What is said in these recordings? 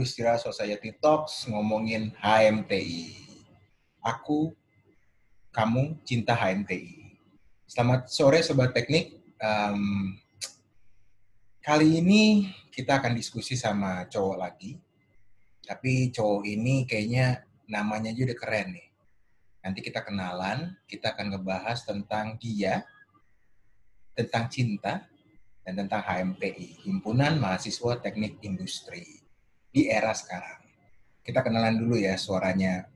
Industrial Society Talks ngomongin HMTI. Aku, kamu, cinta HMTI. Selamat sore Sobat Teknik. Um, kali ini kita akan diskusi sama cowok lagi. Tapi cowok ini kayaknya namanya juga keren nih. Nanti kita kenalan, kita akan ngebahas tentang dia, tentang cinta, dan tentang HMTI, Himpunan Mahasiswa Teknik Industri, di era sekarang. Kita kenalan dulu ya suaranya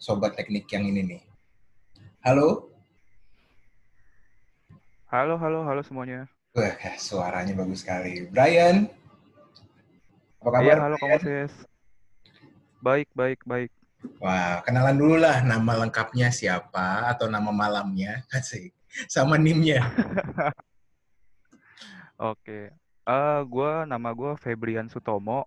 sobat teknik yang ini nih. Halo? Halo, halo, halo semuanya. Wah, suaranya bagus sekali. Brian? Apa kabar? Iya, halo Moses. Baik, baik, baik. Wah, kenalan dulu lah nama lengkapnya siapa atau nama malamnya, kasih sama nimnya. Oke. Uh, gua nama gue Febrian Sutomo,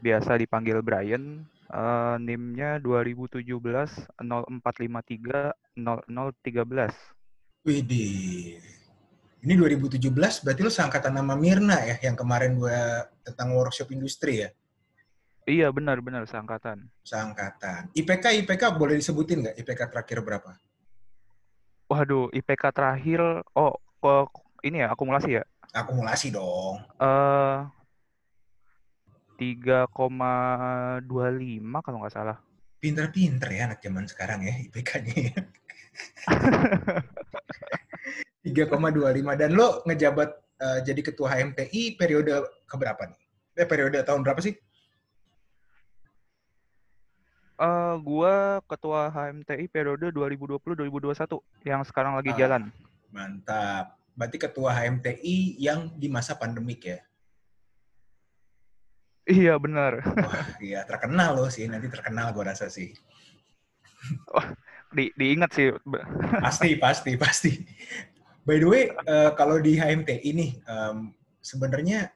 biasa dipanggil Brian. Uh, NIM-nya 2017 0453 0013. Widih. Ini 2017 berarti lu seangkatan nama Mirna ya yang kemarin gue tentang workshop industri ya? Iya benar benar seangkatan. Seangkatan. IPK IPK boleh disebutin nggak IPK terakhir berapa? Waduh, IPK terakhir oh kok ini ya akumulasi ya? Akumulasi dong. Eh uh, 3,25 kalau nggak salah. Pinter-pinter ya anak zaman sekarang ya IPK-nya. 3,25 dan lo ngejabat uh, jadi ketua HMTI periode keberapa nih? Eh periode tahun berapa sih? Uh, gua ketua HMTI periode 2020-2021 yang sekarang lagi ah, jalan. Mantap berarti ketua HMTI yang di masa pandemik ya? Iya benar. Wah, iya terkenal loh sih, nanti terkenal gue rasa sih. Wah, di, diingat sih. Pasti, pasti, pasti. By the way, uh, kalau di HMTI ini um, sebenarnya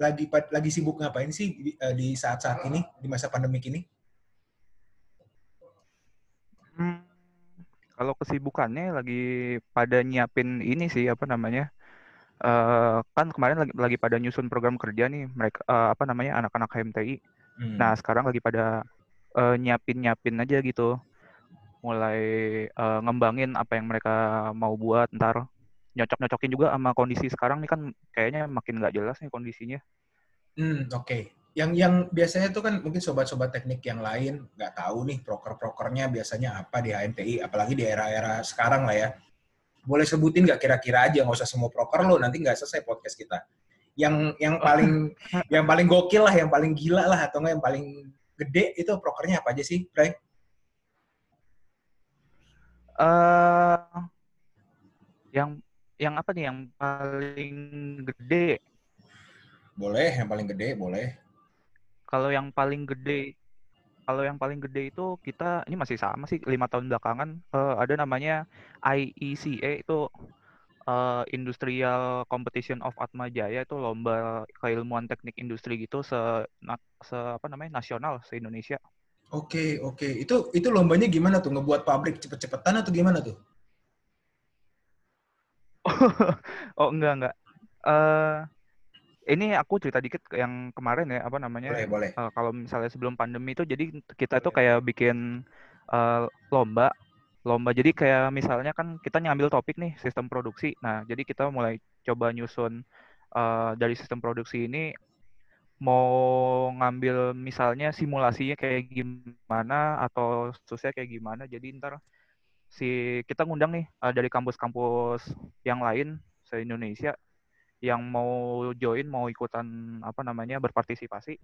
lagi lagi sibuk ngapain sih di, uh, di saat-saat ini di masa pandemik ini? Hmm, kalau kesibukannya lagi pada nyiapin ini sih apa namanya? Uh, kan kemarin lagi lagi pada nyusun program kerja nih mereka uh, apa namanya anak-anak HMTI. Hmm. Nah sekarang lagi pada uh, nyiapin nyiapin aja gitu, mulai uh, ngembangin apa yang mereka mau buat ntar nyocok nyocokin juga sama kondisi sekarang nih kan kayaknya makin nggak jelas nih kondisinya. Hmm oke. Okay yang yang biasanya tuh kan mungkin sobat-sobat teknik yang lain nggak tahu nih proker-prokernya biasanya apa di HMTI, apalagi di era-era sekarang lah ya. Boleh sebutin nggak kira-kira aja, nggak usah semua proker lo, nanti nggak selesai podcast kita. Yang yang paling yang paling gokil lah, yang paling gila lah, atau nggak yang paling gede itu prokernya apa aja sih, Bray? Uh, yang yang apa nih yang paling gede? Boleh, yang paling gede boleh kalau yang paling gede kalau yang paling gede itu kita ini masih sama sih lima tahun belakangan uh, ada namanya IECA itu uh, Industrial Competition of Atma Jaya itu lomba keilmuan teknik industri gitu se, na, se apa namanya nasional se Indonesia. Oke oke itu itu lombanya gimana tuh ngebuat pabrik cepet-cepetan atau gimana tuh? oh enggak enggak. Uh, ini aku cerita dikit yang kemarin ya apa namanya boleh, boleh. Uh, kalau misalnya sebelum pandemi itu jadi kita itu kayak bikin uh, lomba lomba. Jadi kayak misalnya kan kita ngambil topik nih sistem produksi. Nah jadi kita mulai coba nyusun uh, dari sistem produksi ini mau ngambil misalnya simulasinya kayak gimana atau susah kayak gimana. Jadi ntar si kita ngundang nih uh, dari kampus-kampus yang lain se Indonesia yang mau join mau ikutan apa namanya berpartisipasi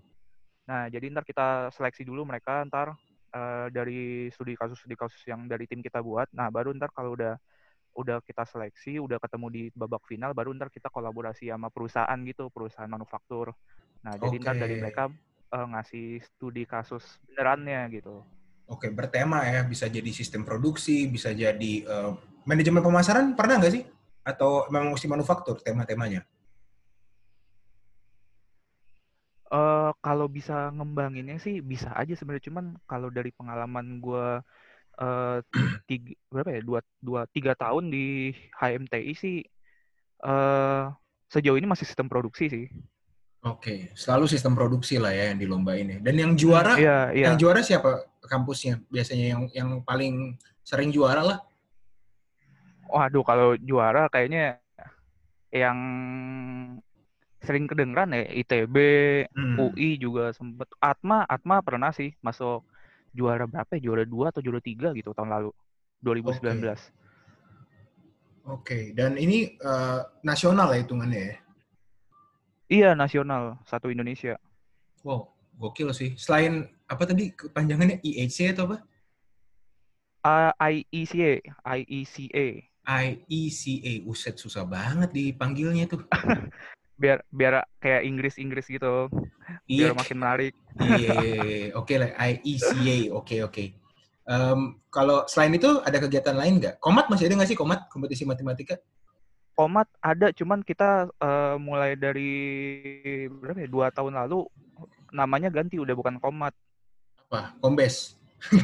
nah jadi ntar kita seleksi dulu mereka ntar uh, dari studi kasus studi kasus yang dari tim kita buat nah baru ntar kalau udah udah kita seleksi udah ketemu di babak final baru ntar kita kolaborasi sama perusahaan gitu perusahaan manufaktur nah jadi okay. ntar dari mereka uh, ngasih studi kasus benerannya gitu Oke, bertema ya, bisa jadi sistem produksi, bisa jadi uh, manajemen pemasaran, pernah nggak sih? atau memang mesti manufaktur tema-temanya? Uh, kalau bisa ngembanginnya sih bisa aja sebenarnya cuman kalau dari pengalaman gue uh, tiga, berapa ya dua dua tiga tahun di HMTI sih uh, sejauh ini masih sistem produksi sih. Oke, selalu sistem produksi lah ya yang di lomba ini. Dan yang juara, iya, iya. yang juara siapa kampusnya? Biasanya yang yang paling sering juara lah. Waduh, kalau juara kayaknya yang sering kedengeran ya ITB, Hmm. UI juga sempet. Atma, Atma pernah sih masuk juara berapa ya? Juara dua atau juara tiga gitu tahun lalu. 2019. Oke, dan ini eh, nasional ya hitungannya ya? Iya, nasional. Satu Indonesia. Wow, gokil sih. Selain apa tadi kepanjangannya IEC atau apa? Uh, IECA. IECA. IECA. Uset susah banget dipanggilnya tuh. Biar biar kayak Inggris-Inggris gitu. Iya, Biar makin menarik. iya. Oke lah, IECA. Oke, oke. Em, kalau selain itu ada kegiatan lain nggak? Komat masih ada nggak sih komat kompetisi matematika? Komat ada, cuman kita uh, mulai dari berapa ya? Dua tahun lalu namanya ganti udah bukan Komat. Apa? Kombes.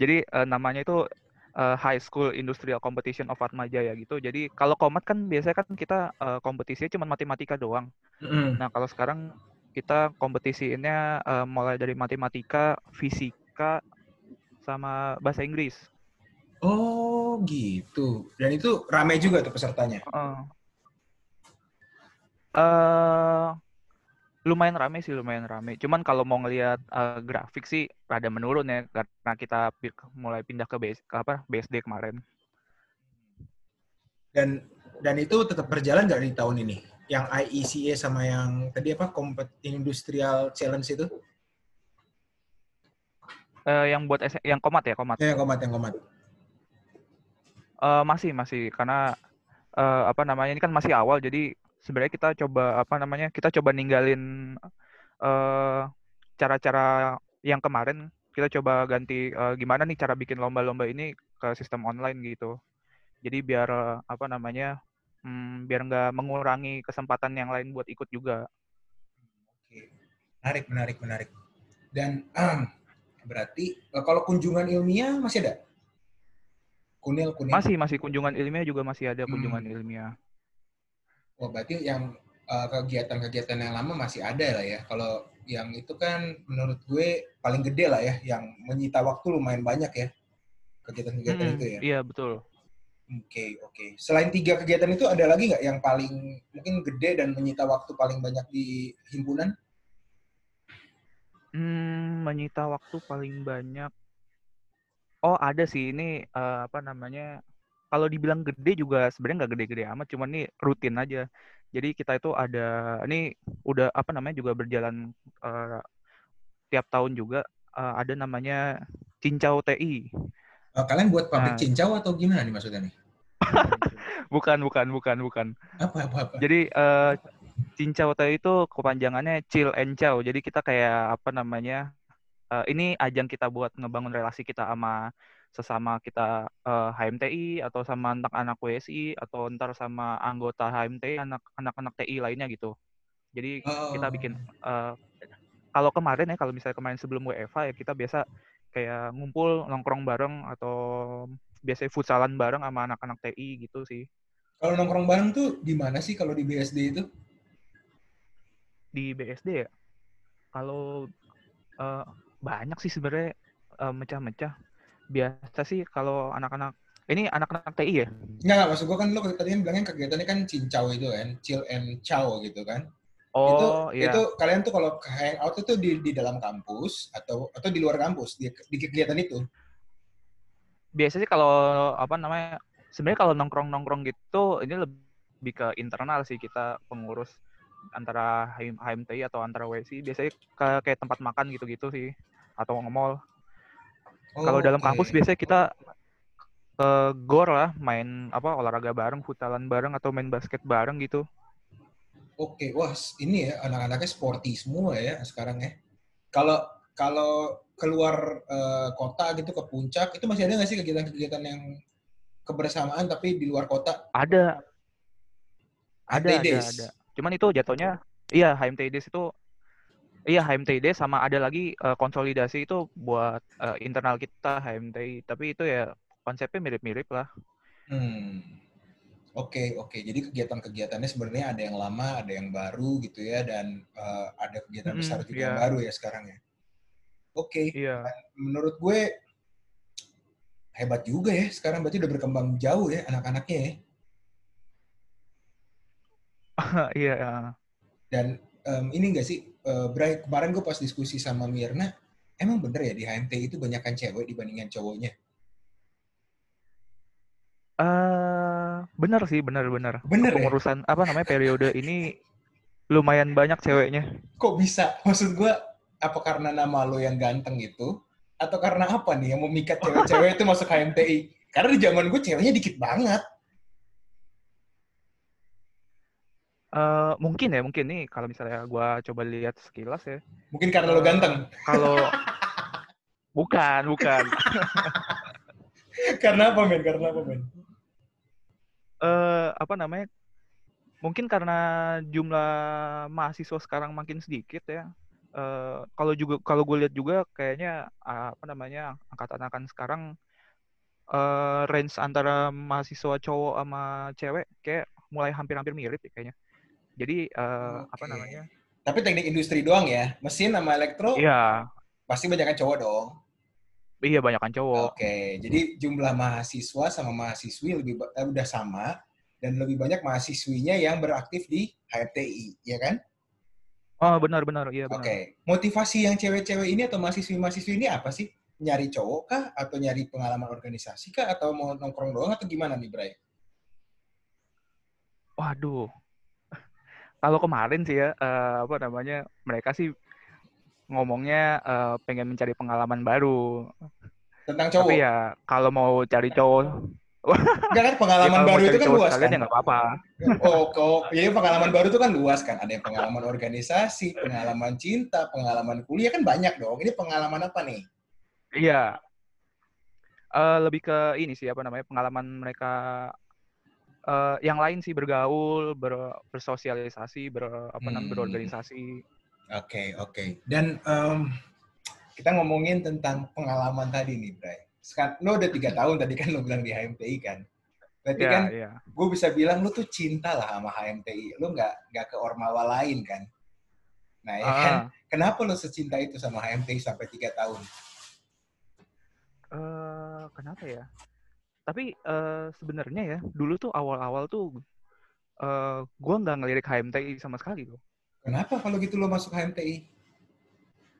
Jadi uh, namanya itu uh, High School Industrial Competition of Atmajaya gitu. Jadi kalau Komat kan biasanya kan kita uh, kompetisinya cuma matematika doang. Mm-mm. Nah kalau sekarang kita kompetisiinnya uh, mulai dari matematika, fisika, sama bahasa Inggris. Oh gitu. Dan itu ramai juga tuh pesertanya. Uh, uh, lumayan rame sih, lumayan rame. Cuman kalau mau ngelihat uh, grafik sih rada menurun ya karena kita mulai pindah ke, BS, ke apa BSD kemarin. Dan dan itu tetap berjalan nggak di tahun ini? Yang IECA sama yang tadi apa kompet industrial challenge itu? Uh, yang buat S- yang komat ya komat. Ya, yang komat yang komat. Uh, masih masih karena uh, apa namanya ini kan masih awal jadi sebenarnya kita coba apa namanya kita coba ninggalin uh, cara-cara yang kemarin kita coba ganti uh, gimana nih cara bikin lomba-lomba ini ke sistem online gitu jadi biar uh, apa namanya hmm, biar nggak mengurangi kesempatan yang lain buat ikut juga Oke. Menarik, menarik, menarik. Dan berarti eh, kalau kunjungan ilmiah masih ada? Kunil, kunil. masih masih kunjungan ilmiah juga masih ada kunjungan Hmm. ilmiah Oh, berarti yang eh, kegiatan-kegiatan yang lama masih ada lah ya. Kalau yang itu kan menurut gue paling gede lah ya, yang menyita waktu lumayan banyak ya. Kegiatan-kegiatan Mm-mm, itu ya. iya betul Oke, oke. Selain tiga kegiatan itu ada lagi nggak yang paling mungkin gede dan menyita waktu paling banyak di himpunan? Hmm, menyita waktu paling banyak. Oh, ada sih ini eh, apa namanya? Kalau dibilang gede juga sebenarnya nggak gede-gede amat, cuman ini rutin aja. Jadi kita itu ada ini udah apa namanya juga berjalan eh, tiap tahun juga eh, ada namanya Cincau TI. Eh, kalian buat pabrik Nah. cincau atau gimana nih maksudnya nih? Bukan, bukan, bukan, bukan. Apa, apa, apa? Jadi eh Cincau TI itu kepanjangannya Chill and Chow. Jadi kita kayak apa namanya? eh, ini ajang kita buat ngebangun relasi kita sama sesama kita eh, HMTI atau sama anak-anak WSI atau ntar sama anggota HMTI anak anak-anak TI lainnya gitu. Jadi kita bikin eh, kalau kemarin ya kalau misalnya kemarin sebelum WFA ya kita biasa kayak ngumpul nongkrong bareng atau biasanya futsalan bareng sama anak-anak TI gitu sih. Kalau nongkrong bareng tuh di mana sih kalau di BSD itu? di BSD ya kalau eh, banyak sih sebenarnya eh, mecah-mecah biasa sih kalau anak-anak ini anak-anak TI ya Enggak, maksud gue kan lo tadi kan bilangnya kegiatannya kan cincau itu kan, chill and chow gitu kan. oh itu, iya itu kalian tuh kalau hangout itu di, di dalam kampus atau atau di luar kampus di, di kegiatan itu? biasa sih kalau apa namanya sebenarnya kalau nongkrong-nongkrong gitu ini lebih ke internal sih kita pengurus antara HM HMTI atau antara WSI biasanya ke kayak tempat makan gitu-gitu sih atau nge-mall kalau dalam kampus biasanya kita ke gor lah main apa olahraga bareng futsalan bareng atau main basket bareng gitu. Oke, wah ini ya anak-anaknya sporty semua ya sekarang ya. Kalau kalau keluar eh, kota gitu ke puncak itu masih ada nggak sih kegiatan-kegiatan yang kebersamaan tapi di luar kota? ada. Ada ada ada. Cuman itu jatuhnya iya HMTI Days itu iya HMTI Days sama ada lagi eh, konsolidasi itu buat eh, internal kita HMTI tapi itu ya konsepnya mirip-mirip lah Hmm. Oke, oke. Jadi kegiatan-kegiatannya sebenarnya ada yang lama, ada yang baru gitu ya, dan uh, ada kegiatan Mm-mm, besar juga iya. yang baru ya sekarang ya. Oke, Iya. dan menurut gue hebat juga ya. Sekarang berarti udah berkembang jauh ya anak-anaknya ya. Iya. Dan em, ini enggak sih, eh, Bray, kemarin gue pas diskusi sama Mirna, emang bener ya di HMT itu banyakkan cewek dibandingkan cowoknya? Eh, bener sih, bener-bener. Bener ya? Kepengurusan apa namanya periode ini lumayan banyak ceweknya. Kok bisa? Maksud gue, apa karena nama lo yang ganteng itu? Atau karena apa nih yang memikat cewek-cewek itu masuk HMTI? Karena di zaman gue ceweknya dikit banget. Eh, mungkin ya, mungkin nih kalau misalnya gua coba lihat sekilas ya. Mungkin karena lo Eh, ganteng. Kalau bukan, bukan. karena apa, men? Karena apa, men? Eh, apa namanya? Mungkin karena jumlah mahasiswa sekarang makin sedikit ya. Eh, kalau juga kalau gue lihat juga kayaknya ah, apa namanya angkatan-angkatan sekarang eh, range antara mahasiswa cowok sama cewek kayak mulai hampir-hampir mirip ya kayaknya. Jadi eh, apa Oke. namanya? Tapi teknik industri doang ya? Mesin sama elektro Iya, pasti banyak cowok dong. iya banyak kan cowok. Oke, jadi jumlah mahasiswa sama mahasiswi lebih eh, udah sama dan lebih banyak mahasiswinya yang beraktif di HFTI, ya kan? Oh benar-benar, iya benar. Oke, motivasi yang cewek-cewek ini atau mahasiswi-mahasiswi ini apa sih? Nyari cowok kah? Atau nyari pengalaman organisasi kah? Atau mau nongkrong doang atau gimana nih, Bray? Waduh. Kalau kemarin sih ya, eh, apa namanya, mereka sih ngomongnya eh, pengen mencari pengalaman baru. Tentang cowok? Tapi ya kalau mau cari cowok, Enggak kan ya pengalaman mau baru itu kan luas sekalian kan? ya nggak apa-apa. Oh, kok jadi pengalaman baru itu kan luas kan? Ada yang pengalaman organisasi, pengalaman cinta, pengalaman kuliah kan banyak dong. Ini pengalaman apa nih? Iya. Eh, lebih ke ini sih apa namanya pengalaman mereka eh, yang lain sih bergaul, ber- bersosialisasi, ber, apa namanya Hmm. berorganisasi. Oke, oke. Dan em, kita ngomongin tentang pengalaman tadi nih, Bray. Sekarang, lo udah tiga tahun tadi kan lo bilang di HMTI kan? Berarti Iya, kan iya. gue bisa bilang lo tuh cinta lah sama HMTI. Lo nggak nggak ke ormawa lain kan? Nah ya kan, Ah, kenapa lo secinta itu sama HMTI sampai tiga tahun? eh, kenapa ya? Tapi eh, sebenarnya ya, dulu tuh awal-awal tuh eh gue nggak ngelirik HMTI sama sekali loh. Kenapa kalau gitu lo masuk HMTI?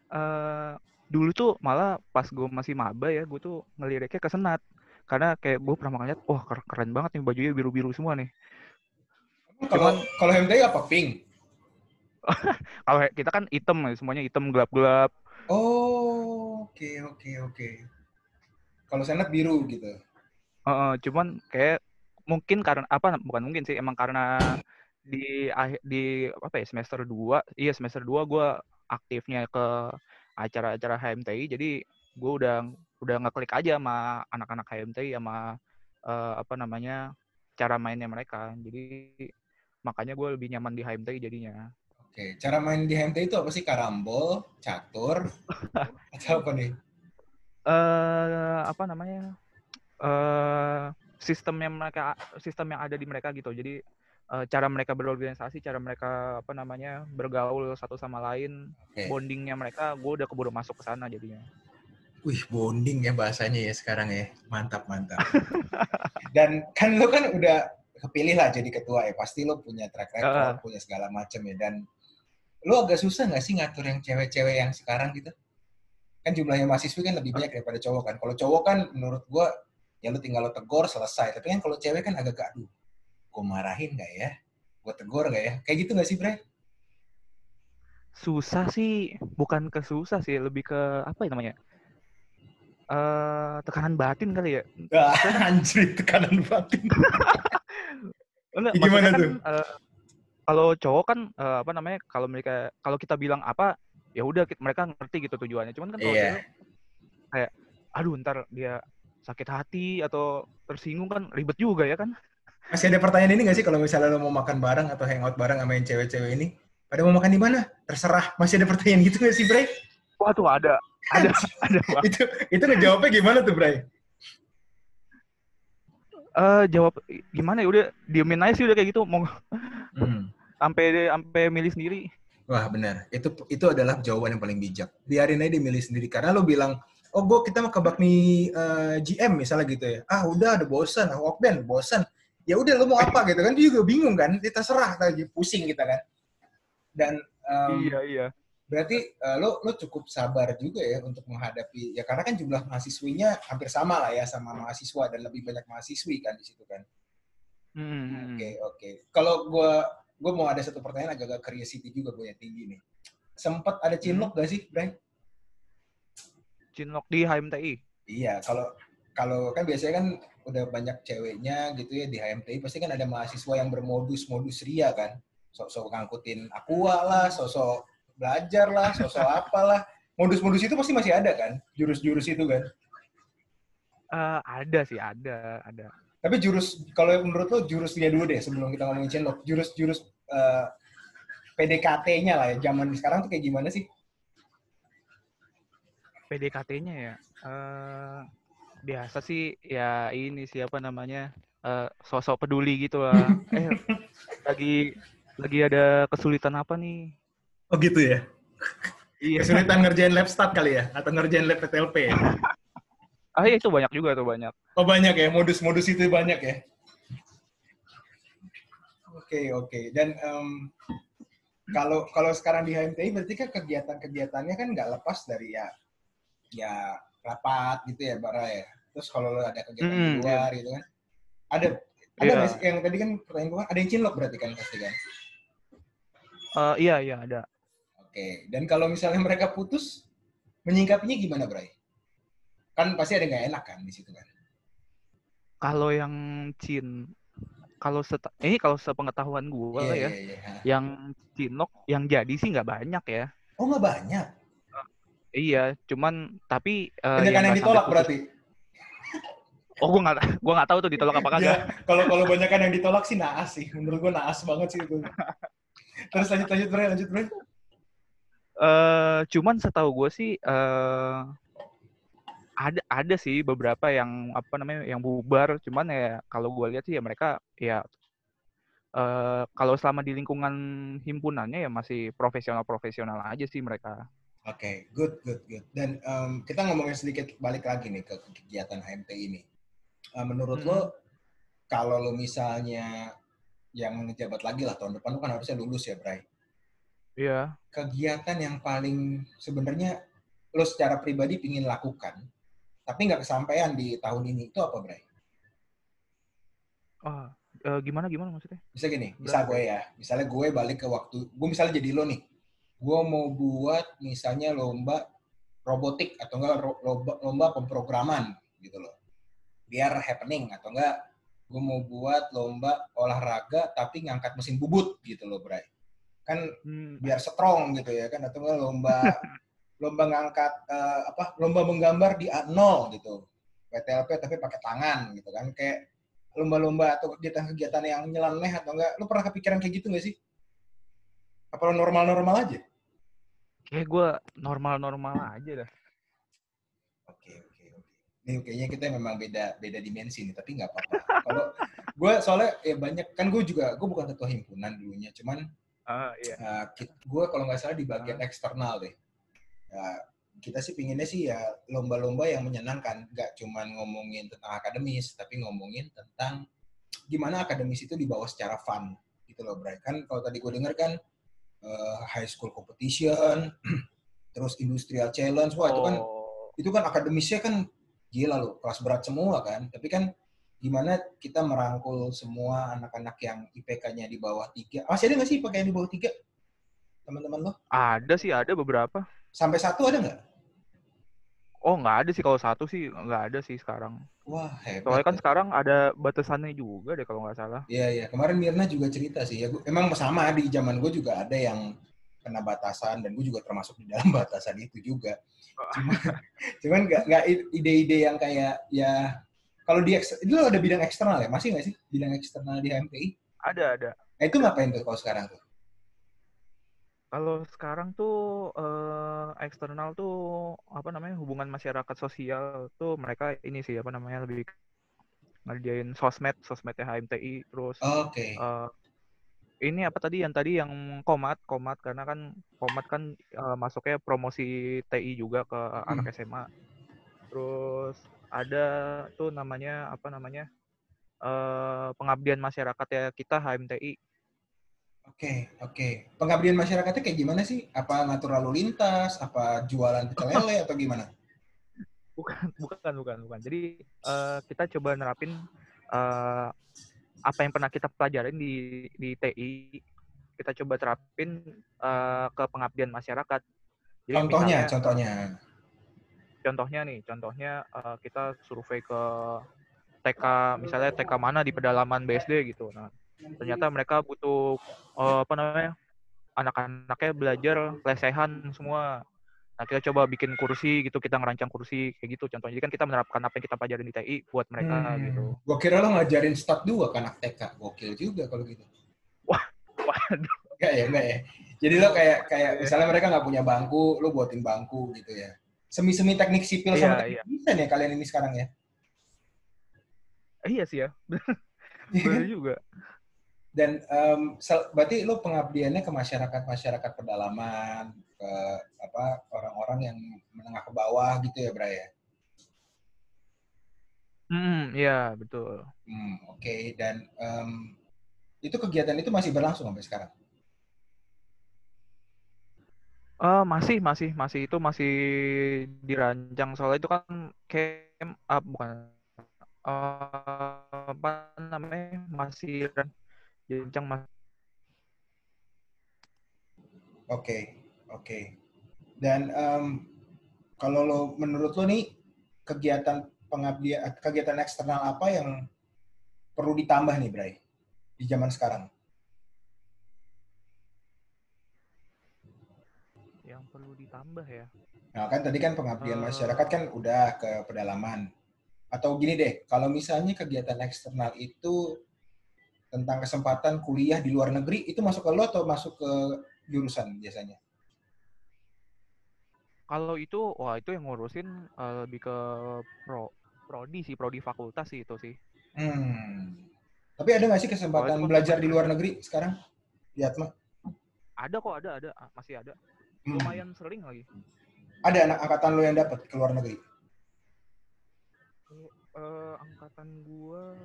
eh dulu tuh malah pas gue masih maba ya, gue tuh ngeliriknya ke Senat. Karena kayak gue pernah ngeliat, wah keren, banget nih bajunya biru-biru semua nih. Kalau Cuman- kalau HMTI apa pink? Kalau kita kan hitam ya, semuanya hitam gelap-gelap. Oh, oke oke oke. Kalau senat biru gitu. Heeh, cuman kayak mungkin karena apa bukan mungkin sih emang karena di akhir di apa ya semester 2 iya semester 2 gue aktifnya ke acara-acara HMTI jadi gue udah udah ngeklik aja sama anak-anak HMTI sama eh, apa namanya cara mainnya mereka jadi makanya gue lebih nyaman di HMTI jadinya Oke, cara main di HMTI itu apa sih? Karambol, catur, atau apa nih? eh apa namanya eh sistem yang mereka sistem yang ada di mereka gitu jadi eh, cara mereka berorganisasi cara mereka apa namanya bergaul satu sama lain Oke. bondingnya mereka gue udah keburu masuk ke sana jadinya Wih, bonding ya bahasanya ya sekarang ya. Mantap, mantap. Dan kan lo kan udah kepilih lah jadi ketua ya. Pasti lo punya track record, Ah. punya segala macam ya. Dan lo agak susah nggak sih ngatur yang cewek-cewek yang sekarang gitu? Kan jumlahnya mahasiswi kan lebih banyak daripada cowok kan. Kalau cowok kan menurut gua ya lo tinggal lo tegur selesai. Tapi kan kalau cewek kan agak aduh, gue marahin nggak ya? Gue tegur nggak ya? Kayak gitu nggak sih, Bre? susah sih bukan ke susah sih lebih ke apa ya namanya eh tekanan batin kali ya Ah, anjir, tekanan batin. Enggak, gimana maksudnya tuh? kan, eh, kalau cowok kan eh, apa namanya kalau mereka kalau kita bilang apa ya udah mereka ngerti gitu tujuannya cuman kan kalau Iya. cewek kayak aduh ntar dia sakit hati atau tersinggung kan ribet juga ya kan Masih ada pertanyaan ini nggak sih kalau misalnya lo mau makan bareng atau hangout bareng sama yang cewek-cewek ini? Pada mau makan di mana? Terserah. Masih ada pertanyaan gitu nggak sih, Bray? wah tuh ada ada ada itu itu ngejawabnya gimana tuh, Bray? Eh jawab gimana ya udah diemin aja sih udah kayak gitu mau Hmm. sampai sampai milih sendiri. Wah benar, itu itu adalah jawaban yang paling bijak. Biarin aja dia milih sendiri karena lo bilang, oh gue kita mau ke bakmi eh, GM misalnya gitu ya. Ah udah ada bosan, ah, Walkman bosan. Ya udah lo mau apa gitu kan? Dia juga bingung kan, kita serah lagi pusing kita kan. Dan em, Iya iya. berarti eh, lo lo cukup sabar juga ya untuk menghadapi ya karena kan jumlah mahasiswinya hampir sama lah ya sama mahasiswa dan lebih banyak mahasiswi kan di situ kan. Hmm. Oke oke. Kalau gue gue mau ada satu pertanyaan agak-agak curiosity juga gue yang tinggi nih. Sempat ada cinlok gak sih, Bray? Cinlok di HMTI. Iya, kalau kalau kan biasanya kan udah banyak ceweknya gitu ya di HMTI pasti kan ada mahasiswa yang bermodus-modus ria kan. Sok-sok ngangkutin aqua lah, sok-sok belajar lah, sok-sok apalah. Modus-modus itu pasti masih ada kan? Jurus-jurus itu kan. Eh, ada sih ada ada. Tapi jurus kalau menurut lo jurusnya dulu deh sebelum kita ngomongin cinlok. Jurus-jurus eh, PDKT-nya lah ya. Zaman sekarang tuh kayak gimana sih? PDKT-nya ya. eh biasa sih ya ini siapa namanya eh sosok peduli gitu lah. eh lagi lagi ada kesulitan apa nih? Oh gitu ya? Iya. Kesulitan ngerjain lab stat kali ya? Atau ngerjain lab PTLP ya? Ah iya, itu banyak juga tuh banyak. Oh banyak ya, modus-modus itu banyak ya. Oke oke. Dan em, kalau kalau sekarang di HMTI berarti kan kegiatan-kegiatannya kan nggak lepas dari ya ya rapat gitu ya Bara ya. Terus kalau lo ada kegiatan di Hmm, luar gitu kan, ada ada sih yang tadi kan pertanyaan gue ada yang cinlok berarti kan pasti kan. Eh iya iya ada. Oke. Dan kalau misalnya mereka putus, menyingkapinya gimana Bray? Kan pasti ada yang nggak enak kan di situ kan. Kalau yang Cin kalau seta, ini kalau sepengetahuan gue Iya, ya, iya, iya. yang Cinlok yang jadi sih nggak banyak ya. Oh nggak banyak. Iya, cuman tapi eh, Banyak yang, nggak ditolak putus- berarti. Oh, gua nggak gua nggak tahu tuh ditolak apa kagak. Ya, kalau kalau banyak yang ditolak sih naas sih. Menurut gua naas banget sih itu. Terus lanjut lanjut Bray, lanjut. Eh, cuman setahu gue sih eh ada ada sih beberapa yang apa namanya yang bubar. Cuman ya kalau gue lihat sih ya mereka ya eh kalau selama di lingkungan himpunannya ya masih profesional-profesional aja sih mereka. Oke, good, good, good. Dan em, kita ngomongin sedikit balik lagi nih ke kegiatan HMT ini. Eh, menurut Hmm. lo, kalau lo misalnya yang ngejabat lagi lah tahun depan lo kan harusnya lulus ya, Bray. Iya. Kegiatan yang paling sebenarnya lo secara pribadi pingin lakukan, tapi nggak kesampaian di tahun ini itu apa, Bray? Ah, eh, gimana gimana maksudnya? Bisa gini, misal gue ya, misalnya gue balik ke waktu, gue misalnya jadi lo nih, gue mau buat misalnya lomba robotik atau enggak lomba, lomba pemrograman gitu loh, biar happening atau enggak gue mau buat lomba olahraga tapi ngangkat mesin bubut gitu loh, Bray. Kan Hmm, biar strong gitu ya kan atau enggak lomba lomba ngangkat eh, apa lomba menggambar di A0 gitu. PTLP tapi pakai tangan gitu kan kayak lomba-lomba atau kegiatan-kegiatan yang nyeleneh atau enggak. Lu pernah kepikiran kayak gitu nggak sih apa normal-normal aja kayak gue normal-normal aja dah. oke oke oke ini kayaknya kita memang beda beda dimensi nih tapi nggak apa-apa kalau gue soalnya ya banyak kan gue juga gue bukan ketua himpunan dulunya cuman Ah, iya. Nah, gue kalau nggak salah di bagian eksternal deh. Ya, kita sih pinginnya sih ya lomba-lomba yang menyenangkan, nggak cuman ngomongin tentang akademis, tapi ngomongin tentang gimana akademis itu dibawa secara fun gitu loh, Bray. Kan kalau tadi gue denger kan eh, high school competition, terus industrial challenge, wah itu kan Oh, itu kan akademisnya kan gila loh, kelas berat semua kan. Tapi kan gimana kita merangkul semua anak-anak yang IPK-nya di bawah tiga. Masih ada nggak sih IPK yang di bawah tiga? Teman-teman lo? ada sih ada beberapa. Sampai satu ada nggak? Oh nggak ada sih kalau satu sih nggak ada sih sekarang. Wah, hebat. Soalnya kan ya. sekarang ada batasannya juga deh kalau nggak salah. Iya, iya. Kemarin Mirna juga cerita sih. Ya, gua- emang sama di zaman gue juga ada yang kena batasan dan gue juga termasuk di dalam batasan itu juga. Cuman, cuman nggak ide-ide yang kayak ya kalau di itu ada bidang eksternal ya masih nggak sih bidang eksternal di HMPI? Ada ada. Nah, itu ngapain tuh kalau sekarang tuh? Kalau sekarang tuh eh, eksternal tuh apa namanya hubungan masyarakat sosial tuh mereka ini sih apa namanya lebih ngerjain sosmed, sosmednya HMTI, terus. Okay. Uh, ini apa tadi yang tadi yang komat, komat karena kan komat kan uh, masuknya promosi TI juga ke hmm. anak SMA. Terus ada tuh namanya apa namanya uh, pengabdian masyarakat ya kita HMTI. Oke, okay, oke. Okay. Pengabdian masyarakatnya kayak gimana sih? Apa ngatur lalu lintas? Apa jualan pecel lele atau gimana? bukan bukan bukan bukan jadi uh, kita coba nerapin uh, apa yang pernah kita pelajarin di di TI kita coba terapin uh, ke pengabdian masyarakat jadi contohnya misalnya, contohnya contohnya nih contohnya uh, kita survei ke TK misalnya TK mana di pedalaman BSD gitu nah ternyata mereka butuh uh, apa namanya anak-anaknya belajar lesehan semua Nah, kita coba bikin kursi gitu, kita ngerancang kursi kayak gitu contohnya. Jadi kan kita menerapkan apa yang kita pelajarin di TI buat mereka hmm. gitu. Gua kira lo ngajarin stat dua kan anak TK. Gokil juga kalau gitu. Wah, waduh. Enggak ya, enggak ya. Jadi lo kayak kayak misalnya mereka nggak punya bangku, lo buatin bangku gitu ya. Semi-semi teknik sipil iya, sama teknik iya. desain ya kalian ini sekarang ya? iya sih ya. Benar juga. Dan um, berarti lo pengabdiannya ke masyarakat masyarakat pedalaman, ke apa orang-orang yang menengah ke bawah gitu ya, Bray ya? Hmm, iya betul. Hmm, oke. Okay. Dan um, itu kegiatan itu masih berlangsung sampai sekarang? Uh, masih, masih, masih itu masih dirancang soalnya itu kan camp up bukan uh, apa namanya masih jenjang mas. Oke, okay, oke. Okay. Dan um, kalau lo menurut lo nih kegiatan pengabdian kegiatan eksternal apa yang perlu ditambah nih, Bray, di zaman sekarang? Yang perlu ditambah ya. Nah, kan tadi kan pengabdian uh... masyarakat kan udah ke pedalaman. Atau gini deh, kalau misalnya kegiatan eksternal itu tentang kesempatan kuliah di luar negeri itu masuk ke lo atau masuk ke jurusan biasanya? Kalau itu, wah itu yang ngurusin uh, lebih ke pro prodi sih, prodi fakultas sih itu sih. Hmm. Tapi ada nggak sih kesempatan belajar di luar negeri sekarang? Lihat mah. Ada kok, ada, ada, masih ada. Hmm. Lumayan sering lagi. Ada anak angkatan lo yang dapat ke luar negeri? Uh, angkatan gua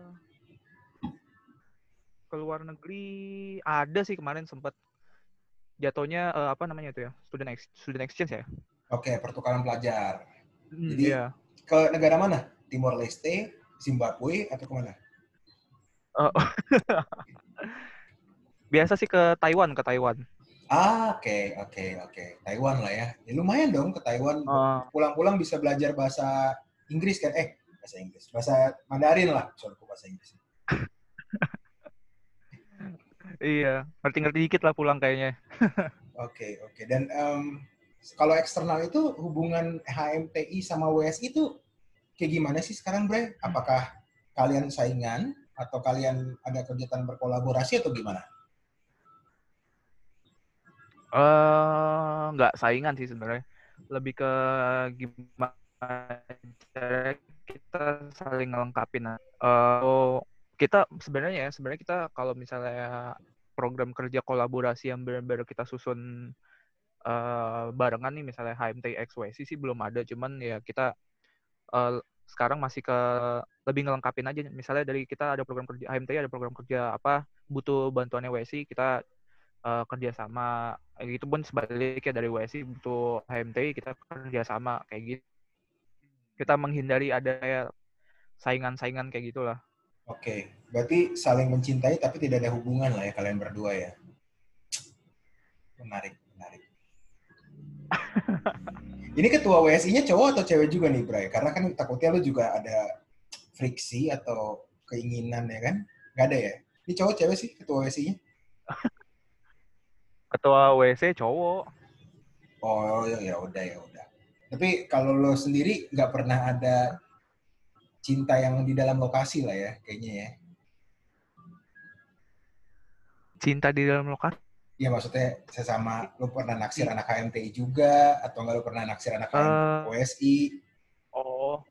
ke luar negeri ada sih kemarin sempat jatuhnya uh, apa namanya itu ya student ex student exchange ya. Oke pertukaran pelajar. Hmm, jadi iya. ke negara mana? Timor Leste Zimbabwe atau ke mana uh, biasa sih ke Taiwan ke Taiwan. Ah oke okay, oke okay, oke. Okay. Taiwan lah ya. Ya lumayan dong ke Taiwan. Pulang pulang-pulang bisa belajar bahasa Inggris kan? Eh bahasa Inggris. Bahasa Mandarin lah soalnya bahasa Inggris Iya, ngerti-ngerti dikit lah pulang kayaknya. Oke, oke. Okay. Dan um, kalau eksternal itu hubungan HMTI sama WSI itu kayak gimana sih sekarang, Bre? Apakah kalian saingan atau kalian ada kegiatan berkolaborasi atau gimana? Eh, uh, nggak saingan sih sebenarnya. Lebih ke gimana cara kita saling ngelengkapin. Uh, kita sebenarnya ya sebenarnya kita kalau misalnya program kerja kolaborasi yang benar-benar kita susun uh, barengan nih misalnya HMT XWC sih belum ada cuman ya kita uh, sekarang masih ke lebih ngelengkapin aja. Misalnya dari kita ada program kerja HMT ada program kerja apa butuh bantuannya WSI kita uh, kerja sama itu pun sebaliknya dari WSI butuh HMT kita kerja sama kayak gitu. Kita menghindari ada saingan-saingan kayak gitulah Oke, berarti saling mencintai tapi tidak ada hubungan lah ya kalian berdua ya. Menarik, menarik. Ini ketua WSI-nya cowok atau cewek juga nih, Bray? Karena kan takutnya lu juga ada friksi atau keinginan ya kan? Gak ada ya? Ini cowok cewek sih ketua WSI-nya? Ketua WSI cowok. Oh ya, ya udah ya udah. Tapi kalau lo sendiri nggak pernah ada cinta yang di dalam lokasi lah ya kayaknya ya. Cinta di dalam lokasi? Iya maksudnya sesama lu pernah naksir anak HMTI juga atau enggak lu pernah naksir anak uh, OSI? Oh.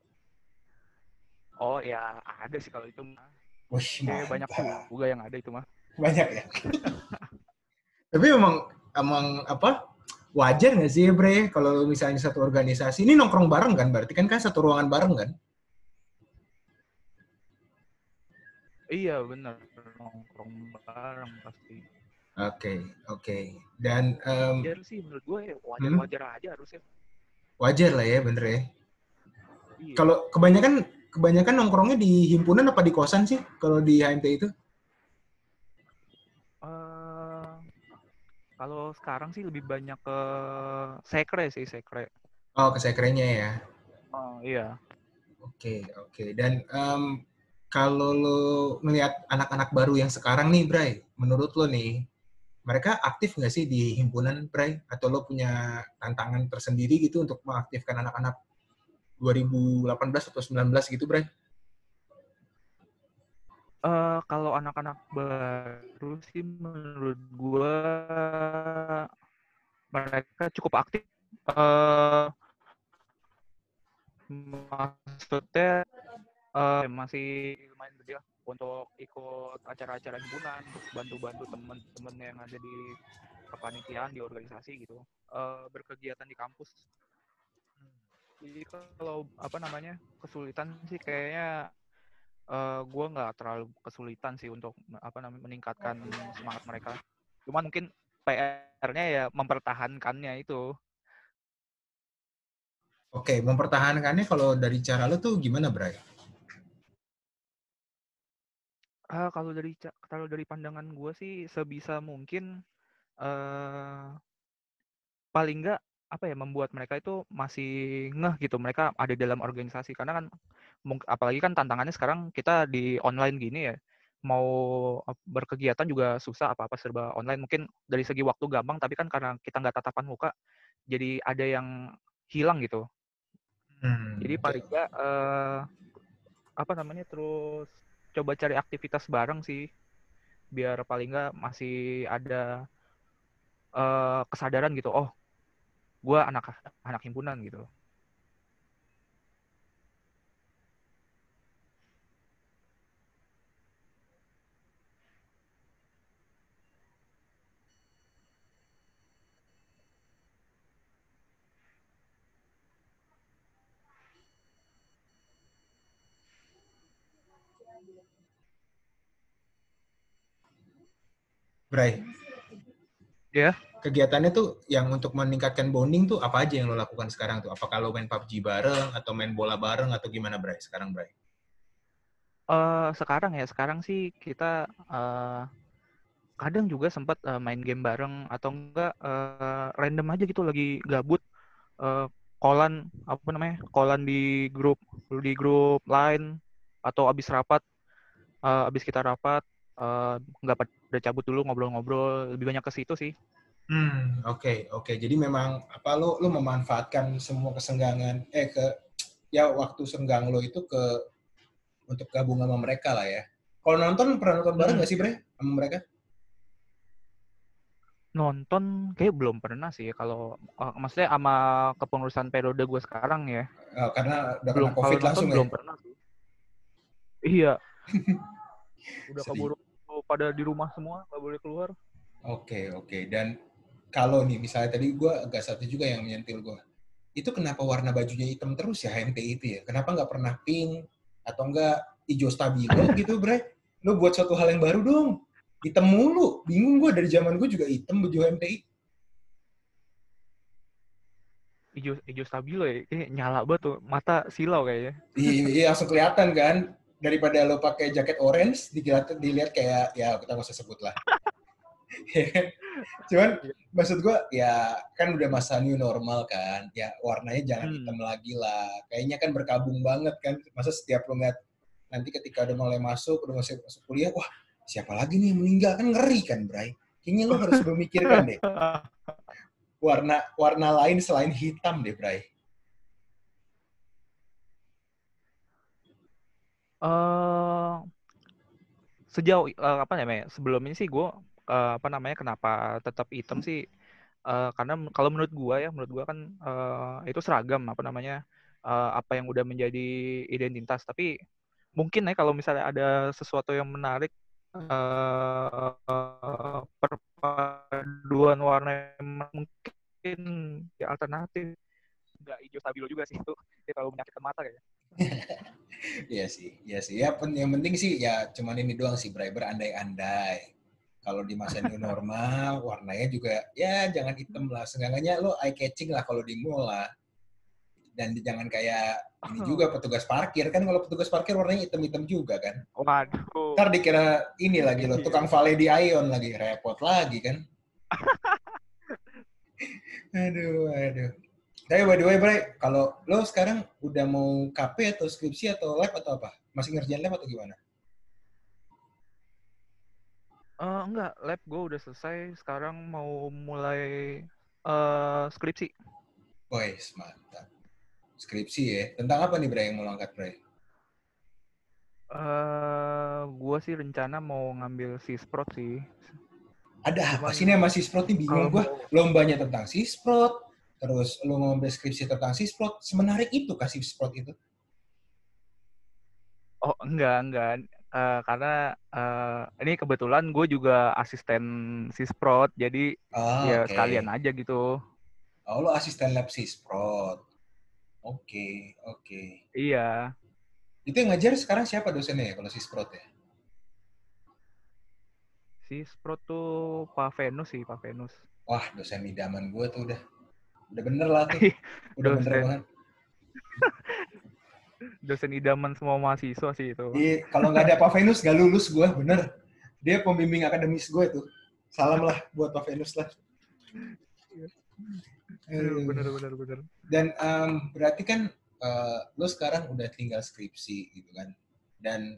Oh ya ada sih kalau itu mah. Wih, banyak juga yang ada itu mah. Banyak ya. Tapi emang emang apa wajar nggak sih Bre kalau misalnya satu organisasi ini nongkrong bareng kan berarti kan kan satu ruangan bareng kan? Iya bener nongkrong bareng pasti. Oke oke dan em, Wajar sih menurut gue ya, Hmm? wajar-wajar aja harusnya. wajar lah ya bener ya. Iya. Kalau kebanyakan kebanyakan nongkrongnya di himpunan apa di kosan sih kalau di HMT itu? Eh, kalau sekarang sih lebih banyak ke sekre sih sekre. Oh ke sekrenya ya. Oh iya. Oke, oke. Dan em, kalau lo ngelihat anak-anak baru yang sekarang nih, Bray, menurut lo nih, mereka aktif nggak sih di himpunan, Bray? Atau lo punya tantangan tersendiri gitu untuk mengaktifkan anak-anak 2018 atau 19 gitu, Bray? Eh kalau anak-anak baru sih menurut gua mereka cukup aktif. Eh maksudnya eh, masih lumayan gede lah untuk ikut acara-acara himpunan, bantu-bantu teman-teman yang ada di kepanitiaan, di organisasi gitu, eh, berkegiatan di kampus. Jadi kalau apa namanya kesulitan sih kayaknya eh gue nggak terlalu kesulitan sih untuk apa namanya meningkatkan semangat mereka. Cuman mungkin PR-nya ya mempertahankannya itu. Oke, mempertahankannya kalau dari cara lo tuh gimana, Bray? Ah, kalau dari kalau dari pandangan gue sih sebisa mungkin eh paling nggak apa ya membuat mereka itu masih ngeh gitu mereka ada dalam organisasi. Karena kan apalagi kan tantangannya sekarang kita di online gini ya mau berkegiatan juga susah apa-apa serba online. Mungkin dari segi waktu gampang tapi kan karena kita nggak tatapan muka jadi ada yang hilang gitu. Hmm, jadi paling nggak eh, apa namanya terus coba cari aktivitas bareng sih biar paling nggak masih ada eh, kesadaran gitu oh gue anak anak himpunan gitu Bray, ya kegiatannya tuh yang untuk meningkatkan bonding tuh apa aja yang lo lakukan sekarang tuh? Apakah lo main PUBG bareng atau main bola bareng atau gimana, Bray? Sekarang, Bray? Eh, sekarang ya sekarang sih kita eh, kadang juga sempat eh, main game bareng atau enggak eh, random aja gitu lagi gabut eh, kolan apa namanya kolan di grup di grup lain atau abis rapat eh, abis kita rapat eh, nggak pada cabut dulu ngobrol-ngobrol lebih banyak ke situ sih Hmm, oke, oke. Jadi memang apa lo lo memanfaatkan semua kesenggangan eh ke ya waktu senggang lo itu ke untuk gabung sama mereka lah ya. Kalau nonton pernah nonton bareng Hmm. nggak sih, Bre? Sama mereka? nonton kayak belum pernah sih kalau eh, maksudnya sama kepengurusan periode gue sekarang ya Eh, karena udah belum kena COVID nonton langsung belum ya. pernah sih iya udah keburu pada di rumah semua nggak boleh keluar Oke, oke. Dan kalau nih misalnya tadi gue agak satu juga yang menyentil gue. Itu kenapa warna bajunya hitam terus ya HMTI itu ya? Kenapa nggak pernah pink atau enggak hijau stabilo gitu, Bre? Lo buat suatu hal yang baru dong. Hitam mulu. Bingung gue dari zaman gue juga hitam baju HMTI. hijau hijau stabilo ya kayak nyala banget tuh mata silau kayaknya Iya, iya, langsung kelihatan kan. Daripada lo pakai jaket orange, dilihat, dilihat kayak, ya kita nggak usah sebut lah. Cuman maksud gue ya kan udah masa new normal kan. Ya warnanya jangan Hmm. hitam lagi lah. Kayaknya kan berkabung banget kan. Masa setiap lo ngeliat nanti ketika udah mulai masuk, udah masuk, masuk kuliah, wah siapa lagi nih yang meninggal kan ngeri kan, Bray. Kayaknya lo harus memikirkan deh warna warna lain selain hitam deh, Bray. Eh sejauh eh, apa namanya sebelum ini sih gue apa namanya kenapa tetap hitam sih Eh, karena kalau menurut gue ya menurut gue kan eh, itu seragam apa namanya eh, apa yang udah menjadi identitas. Tapi mungkin ya kalau misalnya ada sesuatu yang menarik uh, perpaduan warna mungkin ya alternatif nggak hijau stabilo juga sih itu ya kalau menyakitkan mata kayaknya Iya sih, iya sih. Ya yang penting sih ya cuman ini doang sih, Bray, berandai-andai. Kalau di masa new normal, warnanya juga ya jangan hitam lah. Seenggaknya lo eye catching lah kalau di mall lah. Dan jangan kayak ini juga petugas parkir kan kalau petugas parkir warnanya hitam-hitam juga kan. Waduh. Ntar dikira ini lagi lo tukang valet di Ion lagi repot lagi kan. aduh, aduh. Tapi by the way, Bray, kalau lo sekarang udah mau KP atau skripsi atau lab atau apa? Masih ngerjain lab atau gimana? Uh, enggak, lab gue udah selesai. Sekarang mau mulai uh, skripsi. Woi, mantap. Skripsi ya. Tentang apa nih, Bray, yang mau angkat, Bray? Uh, gue sih rencana mau ngambil sisprot sih. Ada apa sih nih sama sisprot nih? Bingung gue. Lombanya tentang sisprot, terus lu ngomong deskripsi tentang sisprot, semenarik itu kasih sisprot itu? Oh enggak enggak uh, karena uh, ini kebetulan gue juga asisten sisprot jadi oh, ya okay. sekalian aja gitu. Oh lo asisten lab sisprot. Oke okay, oke. Okay. Iya. Itu yang ngajar sekarang siapa dosennya ya kalau sisprot ya? Sisprot tuh Pak Venus sih Pak Venus. Wah dosen idaman gue tuh udah. Udah bener lah tuh. Udah bener banget. Dosen idaman semua mahasiswa sih itu. Iya, kalau nggak ada Pak Venus nggak lulus gue, bener. Dia pembimbing akademis gue tuh. Salam lah buat Pak Venus lah. Bener, bener, bener. Dan um, berarti kan uh, lo sekarang udah tinggal skripsi gitu kan. Dan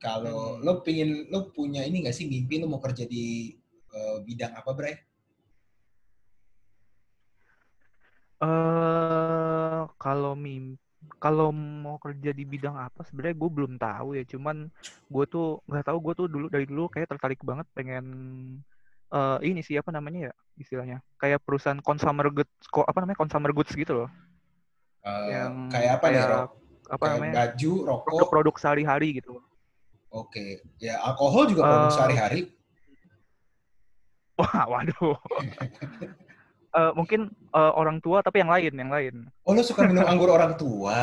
kalau hmm. lo pingin, lo punya ini nggak sih mimpi lo mau kerja di uh, bidang apa, Bray? Uh, kalau mim kalau mau kerja di bidang apa sebenarnya gue belum tahu ya. Cuman gue tuh nggak tahu gue tuh dulu dari dulu kayak tertarik banget pengen uh, ini sih apa namanya ya istilahnya. Kayak perusahaan consumer goods kok apa namanya consumer goods gitu loh. Uh, yang kayak apa kayak, nih apa kayak namanya? baju rokok? Produk-produk sehari-hari gitu. Oke. Okay. ya alkohol juga produk uh, sehari-hari? Wah waduh uh, mungkin uh, orang tua tapi yang lain, yang lain. Oh, lo suka minum anggur orang tua.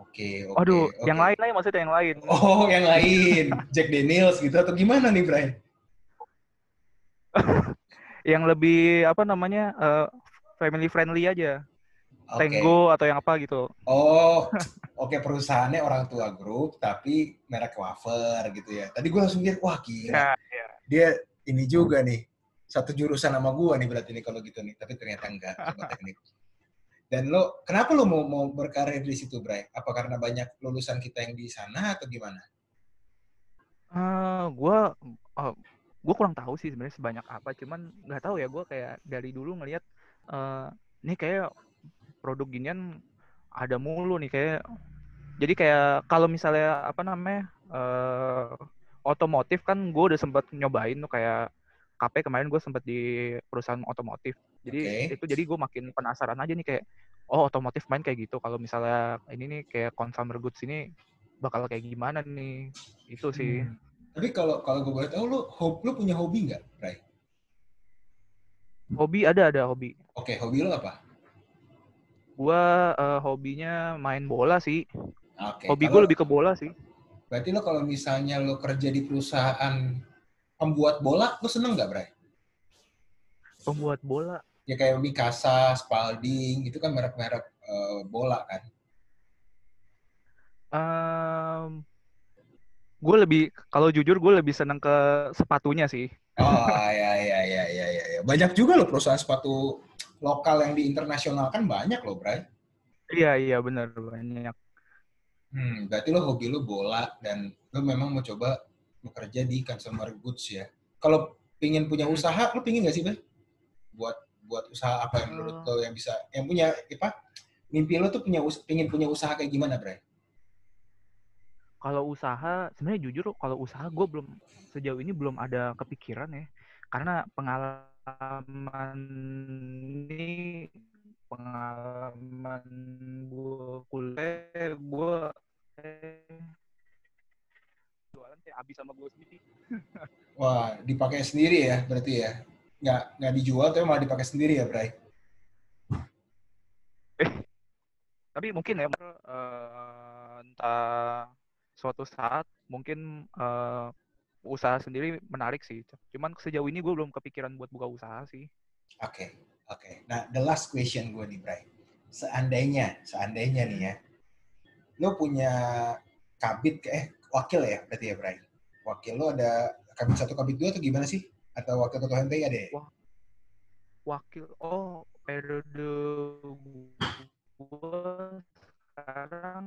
Oke, okay, oke. Okay, Aduh, okay. yang lain lah maksudnya yang lain. Oh, yang lain. Jack Daniels gitu atau gimana nih, Brian? yang lebih apa namanya? Uh, family friendly aja. Okay. Tango atau yang apa gitu. Oh, oke okay, perusahaannya orang tua grup tapi merek wafer gitu ya. Tadi gue langsung lihat, wah gila. Ya, ya. Dia ini juga nih satu jurusan sama gua nih berarti nih kalau gitu nih. Tapi ternyata enggak cuma teknik. Dan lo kenapa lo mau mau berkarir di situ Bray? Apa karena banyak lulusan kita yang di sana atau gimana? Uh, gua uh, gua kurang tahu sih sebenarnya sebanyak apa. Cuman nggak tahu ya gua kayak dari dulu ngelihat uh, nih kayak produk ginian ada mulu nih kayak jadi kayak kalau misalnya apa namanya uh, otomotif kan gue udah sempat nyobain tuh kayak KP kemarin gue sempat di perusahaan otomotif. Jadi okay. itu jadi gue makin penasaran aja nih kayak oh otomotif main kayak gitu. Kalau misalnya ini nih kayak consumer goods ini bakal kayak gimana nih? Itu sih. Hmm. Tapi kalau kalau gue boleh tahu lu lu punya hobi nggak, Ray? Hobi ada ada hobi. Oke, okay, hobi lo apa? Gua uh, hobinya main bola sih. Okay. Hobi gue lebih ke bola sih. Berarti lo kalau misalnya lo kerja di perusahaan pembuat bola, lu seneng nggak, Bray? Pembuat bola? Ya kayak Mikasa, Spalding, itu kan merek-merek uh, bola kan. Um, gue lebih, kalau jujur gue lebih seneng ke sepatunya sih. Oh ya ya ya ya ya. Banyak juga loh perusahaan sepatu lokal yang di internasional kan banyak loh, Bray. Iya iya benar banyak. Hmm, berarti lo hobi lo bola dan lo memang mau coba bekerja di consumer goods ya. Kalau pingin punya hmm. usaha, lo pingin nggak sih, Bang? Buat buat usaha apa yang menurut lo yang bisa, yang punya apa? Mimpi lo tuh punya pingin punya usaha kayak gimana, Bray? Kalau usaha, sebenarnya jujur kalau usaha gue belum sejauh ini belum ada kepikiran ya, karena pengalaman ini pengalaman gue kuliah gue jualan kayak habis sama gue sendiri. Wah, dipakai sendiri ya berarti ya? Nggak, nggak dijual tapi malah dipakai sendiri ya, Bray? Eh, tapi mungkin ya, uh, entah suatu saat mungkin uh, usaha sendiri menarik sih. Cuman sejauh ini gue belum kepikiran buat buka usaha sih. Oke, okay, oke. Okay. Nah, the last question gue nih, Bray. Seandainya, seandainya nih ya, lo punya kabit, eh wakil ya berarti ya, Bray? Wakil lo ada kabit satu, kabit dua atau gimana sih? Atau wakil ketua MTI ada ya? Wakil, oh periode gue sekarang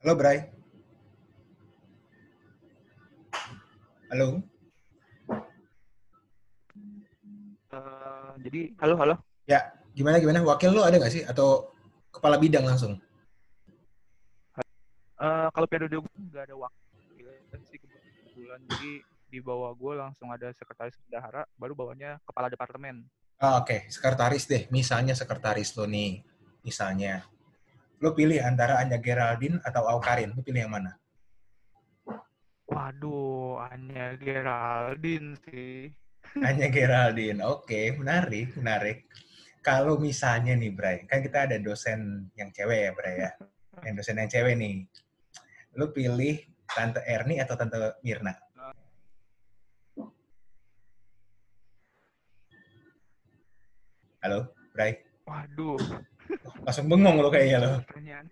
Halo, Bray. Halo. Uh, jadi, halo, halo. Ya, gimana gimana? Wakil lo ada nggak sih? Atau kepala bidang langsung? Uh, kalau periode gue nggak ada wakil sih kebetulan. Jadi di bawah gue langsung ada sekretaris bendahara, baru bawahnya kepala departemen. Oh, Oke, okay. sekretaris deh. Misalnya sekretaris lo nih, misalnya. Lo pilih antara Anya Geraldine atau Aukarin, lo pilih yang mana? Waduh, Anya Geraldine sih. Anya Geraldine, oke, okay. menarik, menarik. Kalau misalnya nih, Bray, kan kita ada dosen yang cewek ya, Bray ya. Yang dosen yang cewek nih. Lo pilih Tante Erni atau Tante Mirna? Halo, Bray. Waduh. Langsung bengong lo kayaknya lo. Pertanyaan.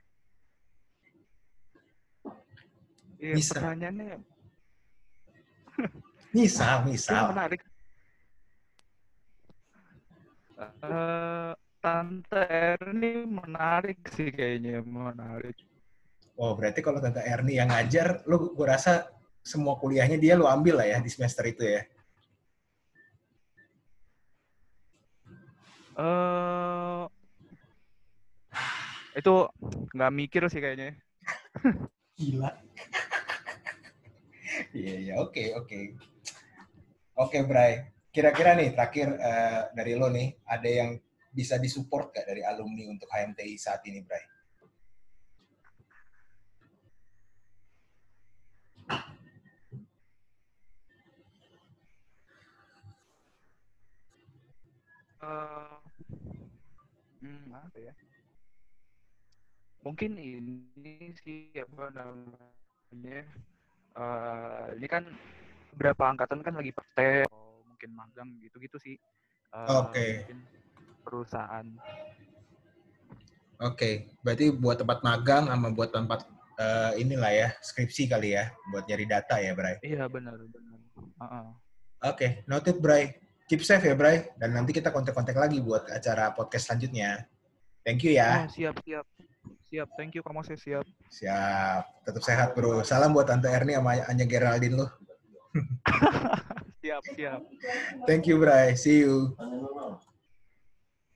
Iya, Bisa. pertanyaannya. misal, misal. Ini menarik. Uh, Tante Erni menarik sih kayaknya, menarik. Oh, berarti kalau Tante Erni yang ngajar, lo gue rasa semua kuliahnya dia lo ambil lah ya di semester itu ya. uh, itu nggak mikir sih kayaknya. Gila. Iya, iya, oke, oke. Oke, Bray. Kira-kira nih, terakhir uh, dari lo nih, ada yang bisa disupport gak dari alumni untuk HMTI saat ini, Bray? Uh, hmm, apa ya? Mungkin ini sih apa namanya? Uh, ini kan beberapa angkatan kan lagi praktek, mungkin magang gitu-gitu sih. Uh, Oke. Okay. Perusahaan. Oke, okay. berarti buat tempat magang sama buat tempat uh, inilah ya skripsi kali ya, buat nyari data ya, Bray. Iya benar benar. Uh -uh. Oke, okay. noted, Bray keep safe ya, Bray. Dan nanti kita kontak-kontak lagi buat acara podcast selanjutnya. Thank you ya. Oh, siap, siap. Siap, thank you kamu saya siap. Siap. Tetap sehat, Bro. Salam buat Tante Erni sama Anya Geraldine lo. siap, siap. Thank you, Bray. See you.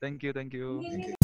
Thank you, thank you. Thank you.